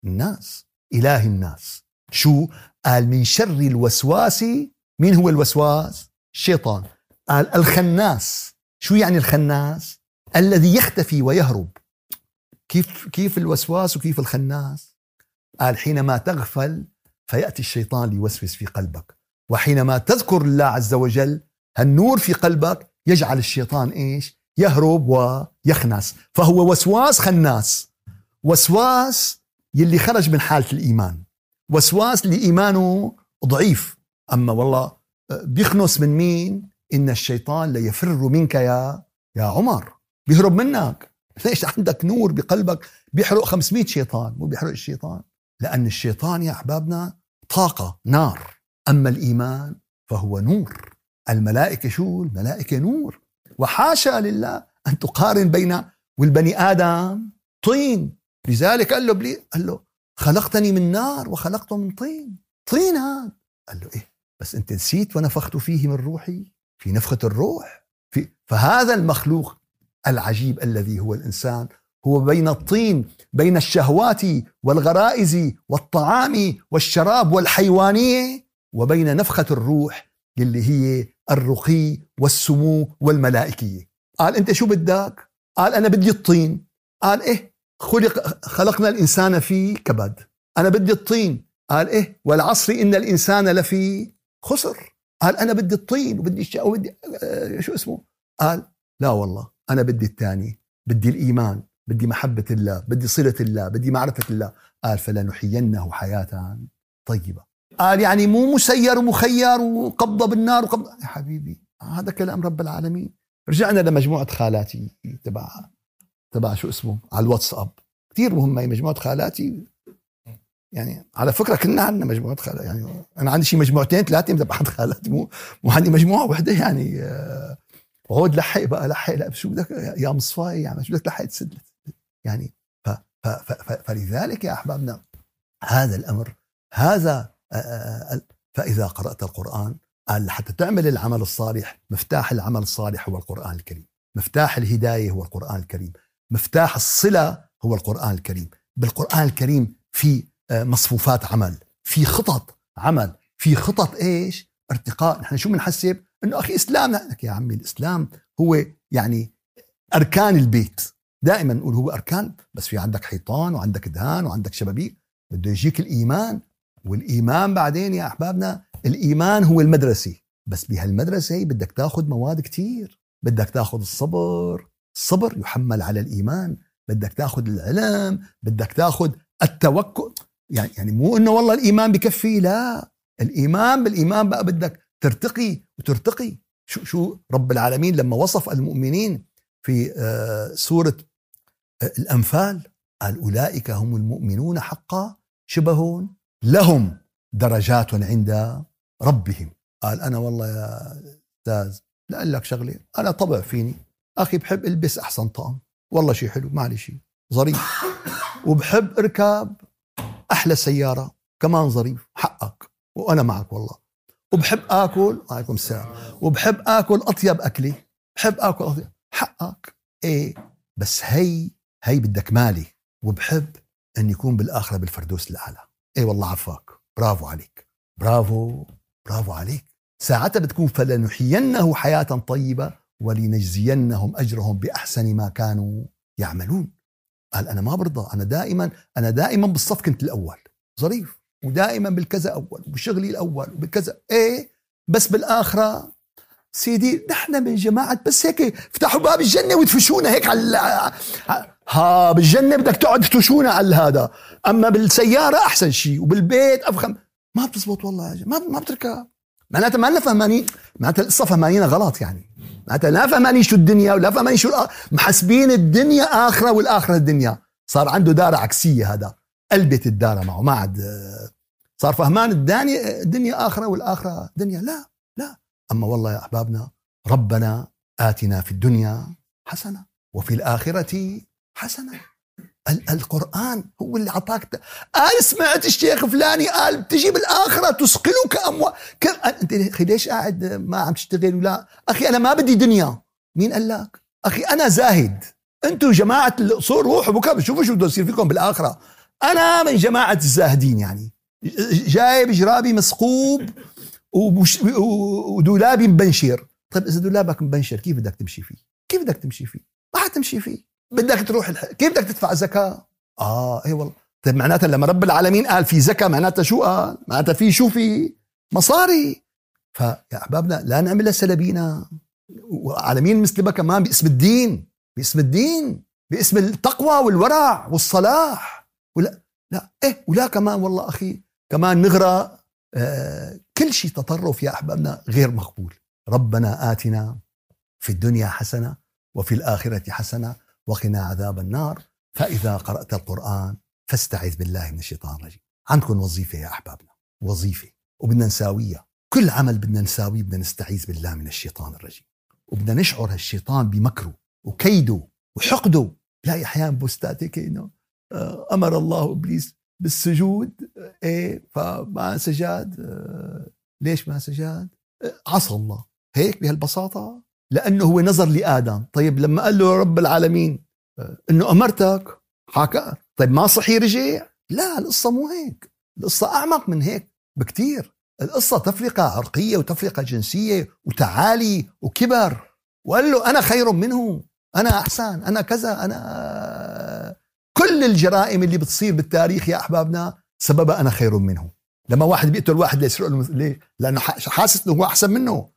الناس إله الناس. شو؟ قال من شر الوسواس مين هو الوسواس؟ الشيطان. قال الخناس. شو يعني الخناس؟ الذي يختفي ويهرب. كيف كيف الوسواس وكيف الخناس؟ قال حينما تغفل فيأتي الشيطان ليوسوس في قلبك. وحينما تذكر الله عز وجل النور في قلبك يجعل الشيطان إيش؟ يهرب ويخنس. فهو وسواس خناس. وسواس يلي خرج من حالة الإيمان. وسواس اللي إيمانه ضعيف. أما والله بيخنس من مين؟ إن الشيطان ليفر منك يا يا عمر. بيهرب منك. ليش عندك نور بقلبك؟ بيحرق 500 شيطان. مو بيحرق الشيطان. لأن الشيطان يا أحبابنا طاقة نار. أما الإيمان فهو نور. الملائكة شو؟ الملائكة نور. وحاشا لله أن تقارن بين والبني آدم طين. لذلك قال له بلي قال له خلقتني من نار وخلقته من طين. طين هذا. قال له إيه؟ بس أنت نسيت ونفخت فيه من روحي في نفخة الروح. في فهذا المخلوق العجيب الذي هو الإنسان. هو بين الطين بين الشهوات والغرائز والطعام والشراب والحيوانية وبين نفخة الروح اللي هي الرقي والسمو والملائكية. قال أنت شو بدك؟ قال أنا بدي الطين. قال إيه؟ خلق خلقنا الإنسان في كبد. أنا بدي الطين. قال إيه؟ والعصر إن الإنسان لفي خسر. قال أنا بدي الطين وبدي الشيء وبدي آه، شو اسمه؟ قال لا والله أنا بدي الثاني. بدي الإيمان بدي محبة الله بدي صلة الله بدي معرفة الله. قال فلنحيينه حياة طيبة. قال يعني مو مسير ومخير وقبضة بالنار وقبضة. يا حبيبي هذا كلام رب العالمين. رجعنا لمجموعة خالاتي تبع تبع شو اسمه؟ على الواتساب. كثير مهمه هي مجموعة خالاتي. يعني على فكرة كلنا عندنا مجموعة خالات يعني أنا عندي شي مجموعتين ثلاثة تبع خالاتي. مو مو عندي مجموعة وحدة يعني آه، عود لحق بقى لحق لا شو بدك؟ يا مصفاي يعني شو بدك؟ لحق تسد. يعني ف ف ف فلذلك يا أحبابنا هذا الأمر هذا آه، آه، فإذا قرأت القرآن قال حتى تعمل العمل الصالح مفتاح العمل الصالح هو القرآن الكريم. مفتاح الهداية هو القرآن الكريم. مفتاح الصلة هو القرآن الكريم. بالقرآن الكريم في آه، مصفوفات عمل في خطط عمل في خطط إيش؟ ارتقاء. نحن شو بنحسب؟ إنه أخي إسلام لك يا عمي الإسلام هو يعني أركان البيت. دائما نقول هو أركان بس في عندك حيطان وعندك دهان وعندك شبابيك. بده يجيك الإيمان والإيمان بعدين يا أحبابنا الإيمان هو المدرسة. بس بهالمدرسة بدك تاخذ مواد كتير. بدك تاخذ الصبر. الصبر يحمل على الإيمان. بدك تاخذ العلم. بدك تاخذ التوكل. يعني يعني مو إنه والله الإيمان بكفي لا. الإيمان بالإيمان بقى بدك ترتقي وترتقي. شو شو رب العالمين لما وصف المؤمنين في آه، سورة آه، الأنفال قال أولئك هم المؤمنون حقا. شبهون لهم درجات عند ربهم. قال أنا والله يا أستاذ لا لك شغلة أنا طبع فيني. أخي بحب ألبس أحسن طقم. والله شيء حلو ما شيء ظريف. وبحب اركب أحلى سيارة كمان ظريف. حقك. وأنا معك والله. وبحب آكل وعليكم السلام. وبحب آكل أطيب أكلة. بحب آكل أطيب. حقك. إيه. بس هي هي بدك مالي. وبحب إن يكون بالآخرة بالفردوس الأعلى. إيه والله عفاك. برافو عليك. برافو برافو عليك. ساعتها بتكون فلنحيينه حياة طيبة ولنجزينهم أجرهم بأحسن ما كانوا يعملون. قال أنا ما برضى أنا دائما أنا دائما بالصف كنت الأول. ظريف. ودائما بالكذا أول وبشغلي الأول وبالكذا. إيه بس بالآخرة سيدي نحن من جماعة بس هيك افتحوا باب الجنة وتفشونا هيك على ها بالجنة بدك تقعد تفشونا على هذا. أما بالسيارة أحسن شيء وبالبيت أفخم. ما بتزبط والله يا ما ما بتركب معناتها ما لنا فهمانين معناتها القصة فهمانينها غلط يعني. معناتها لا فهمانين شو الدنيا ولا فهمانين شو محسبين الدنيا آخرة والآخرة الدنيا. صار عنده دارة عكسية هذا قلبت الدارة معه ما عاد صار فهمان الدنيا الدنيا آخرة والآخرة دنيا لا لا. أما والله يا أحبابنا ربنا آتنا في الدنيا حسنة وفي الآخرة حسنة القرآن هو اللي أعطاك قال سمعت الشيخ فلاني قال تجي بالآخرة تسقلك أموال. أنت ليش قاعد ما عم تشتغل ولا؟ أخي أنا ما بدي دنيا. مين قال لك؟ أخي أنا زاهد. أنتم جماعة الاصول روحوا بكرة بتشوفوا شو بده يصير فيكم بالآخرة. أنا من جماعة الزاهدين يعني. جايب جرابي مسقوب ودولابي مبنشر. طيب إذا دولابك مبنشر كيف بدك تمشي فيه؟ كيف بدك تمشي فيه؟ ما حتمشي فيه. بدك تروح الح... كيف بدك تدفع زكاة؟ آه اي والله. طيب معناتها لما رب العالمين قال في زكاة معناتها شو قال؟ معناتها في شو في مصاري. فيا أحبابنا لا نعملها سلبينا وعالمين مسلمه كمان باسم الدين باسم الدين باسم التقوى والورع والصلاح. ولا لا إيه ولا كمان والله أخي كمان نغرى آه كل شيء تطرف يا أحبابنا غير مقبول. ربنا آتنا في الدنيا حسنة وفي الآخرة حسنة. وقنا عذاب النار. فإذا قرأت القرآن فاستعذ بالله من الشيطان الرجيم. عندكم وظيفة يا أحبابنا وظيفة. وبدنا نساويها. كل عمل بدنا نساويه بدنا نستعيذ بالله من الشيطان الرجيم. وبدنا نشعر هالشيطان بمكره وكيده وحقده. لا أحيانا بوستات هيك انه آه، أمر الله إبليس بالسجود. إيه فما سجاد؟ آه، ليش ما سجاد؟ آه، عصى الله. هيك بهالبساطة؟ لأنه هو نظر لآدم. طيب لما قال له رب العالمين إنه أمرتك؟ حكى. طيب ما صحي رجع؟ لا القصة مو هيك. القصة أعمق من هيك بكتير. القصة تفرقة عرقية وتفرقة جنسية وتعالي وكبر. وقال له أنا خير منه. أنا أحسن. أنا كذا. أنا كل الجرائم اللي بتصير بالتاريخ يا أحبابنا سببها أنا خير منه. لما واحد بيقتل واحد ليسرق ليه؟ لأنه حاسس إنه هو أحسن منه.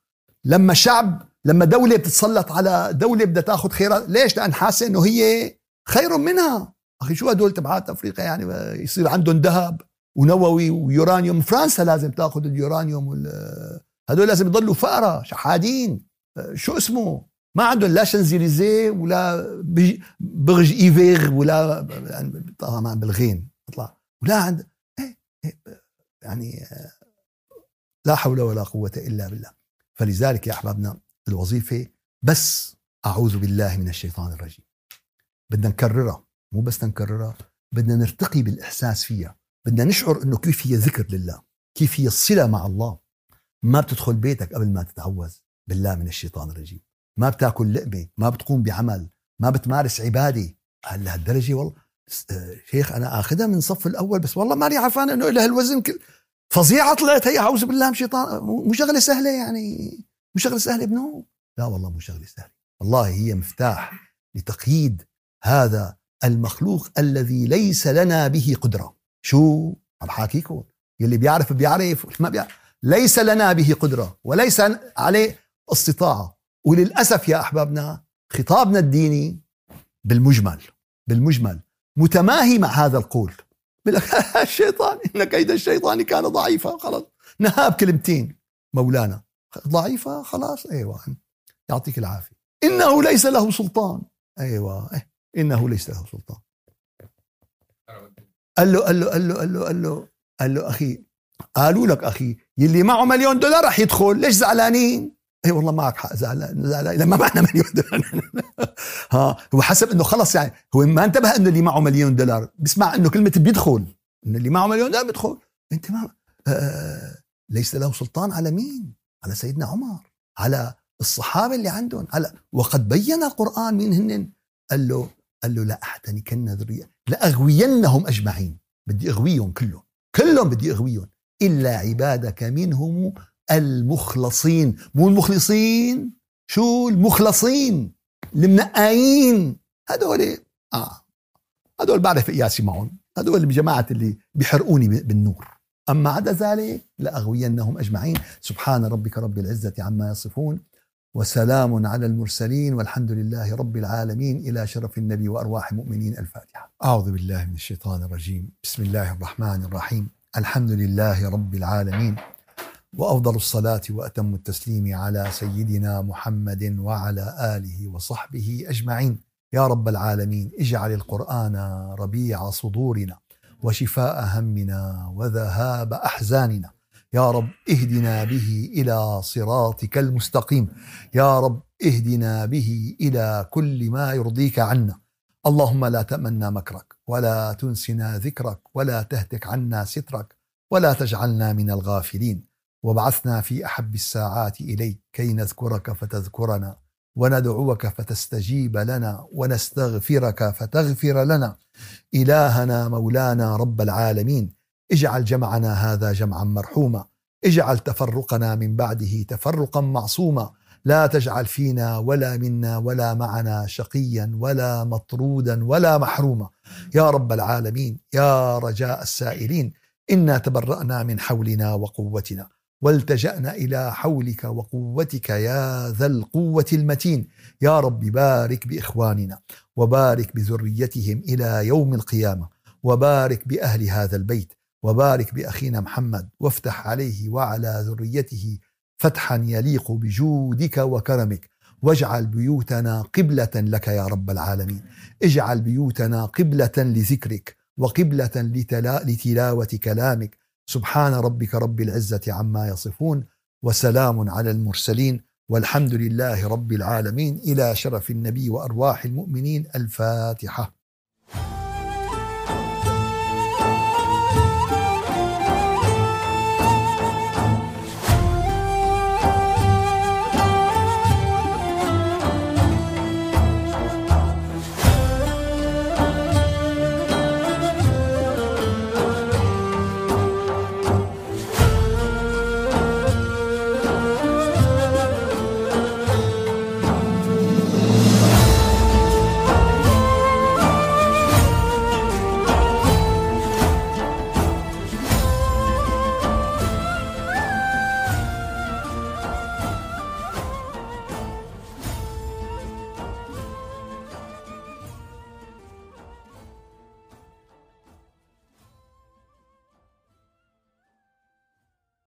لما شعب لما دولة بتتسلط على دولة بدها تاخذ خيرات ليش؟ لأن حاسة إنه هي خير منها. أخي شو هدول تبعات أفريقيا؟ يعني يصير عندهم ذهب ونووي ويورانيوم. فرنسا لازم تاخذ اليورانيوم وال هدول لازم يضلوا فقراء شحادين. شو اسمه؟ ما عندهم لا شانزليزيه ولا برج ايفير ولا طبعا بالغين أطلع. ولا عند إيه، إيه، يعني لا حول ولا قوة إلا بالله. فلذلك يا أحبابنا الوظيفة بس أعوذ بالله من الشيطان الرجيم. بدنا نكررها مو بس نكررها بدنا نرتقي بالإحساس فيها. بدنا نشعر إنه كيف هي ذكر لله كيف هي الصله مع الله. ما بتدخل بيتك قبل ما تتعوذ بالله من الشيطان الرجيم. ما بتاكل لقمة ما بتقوم بعمل ما بتمارس عبادة. هل لهالدرجة والله؟ آه، شيخ أنا آخذها من صف الأول بس والله ماني عارفان إنه له هالوزن فظيعة طلعت هي أعوذ بالله من الشيطان مو شغلة سهلة يعني. مو شغله سهله ابنه؟ لا والله مو شغله سهله والله هي مفتاح لتقييد هذا المخلوق الذي ليس لنا به قدرة. شو؟ عم حاكيكم يلي بيعرف بيعرف ما بيعرف. ليس لنا به قدرة. وليس عليه استطاعة. وللأسف يا أحبابنا خطابنا الديني بالمجمل بالمجمل متماهي مع هذا القول. الشيطان إن كيد الشيطان كان ضعيفا خلاص. نهاب كلمتين مولانا. ضعيفة خلاص أيوه يعطيك العافية. إنه ليس له سلطان. أيوه إيه. إنه ليس له سلطان. قال له قال له قال له قال له قال له, قال له أخي قالوا لك أخي يلي معه مليون دولار رح يدخل ليش زعلانين؟ اي والله معك حق زعلان زعلان لما معنا مليون دولار. ها هو حسب إنه خلص يعني هو ما انتبه إنه اللي معه مليون دولار بسمع إنه كلمة بيدخل إنه اللي معه مليون دولار بيدخل. أنت ما آه, آه، ليس له سلطان على مين؟ على سيدنا عمر على الصحابة اللي عندهم على وقد بين القرآن مين هن قال له قال له لا أحتنكن ذريه لاغوينهم أجمعين بدي أغويهم كلهم كلهم بدي أغويهم إلا عبادك منهم المخلصين مو المخلصين شو المخلصين؟ المنقاين هدول آه هدول بعرف قياسي معهم هدول بجماعة اللي بيحرقوني بالنور. أما عدا ذلك لأغوينهم أجمعين. سبحان ربك رب العزة عما يصفون وسلام على المرسلين والحمد لله رب العالمين. إلى شرف النبي وأرواح المؤمنين. الفاتحة. أعوذ بالله من الشيطان الرجيم. بسم الله الرحمن الرحيم. الحمد لله رب العالمين. وأفضل الصلاة وأتم التسليم على سيدنا محمد وعلى آله وصحبه أجمعين. يا رب العالمين اجعل القرآن ربيع صدورنا. وشفاء همنا وذهاب أحزاننا. يا رب اهدنا به إلى صراطك المستقيم. يا رب اهدنا به إلى كل ما يرضيك عنا. اللهم لا تأمنا مكرك ولا تنسنا ذكرك ولا تهتك عنا سترك ولا تجعلنا من الغافلين. وبعثنا في أحب الساعات إليك كي نذكرك فتذكرنا. وندعوك فتستجيب لنا ونستغفرك فتغفر لنا. إلهنا مولانا رب العالمين اجعل جمعنا هذا جمعا مرحوما. اجعل تفرقنا من بعده تفرقا معصوما. لا تجعل فينا ولا منا ولا معنا شقيا ولا مطرودا ولا محروما. يا رب العالمين يا رجاء السائلين إنا تبرأنا من حولنا وقوتنا. والتجأنا إلى حولك وقوتك يا ذا القوة المتين. يا رب بارك بإخواننا وبارك بذريتهم إلى يوم القيامة وبارك بأهل هذا البيت وبارك بأخينا محمد وافتح عليه وعلى ذريته فتحا يليق بجودك وكرمك واجعل بيوتنا قبلة لك يا رب العالمين. اجعل بيوتنا قبلة لذكرك وقبلة لتلاوة كلامك سبحان ربك رب العزة عما يصفون وسلام على المرسلين والحمد لله رب العالمين إلى شرف النبي وأرواح المؤمنين الفاتحة.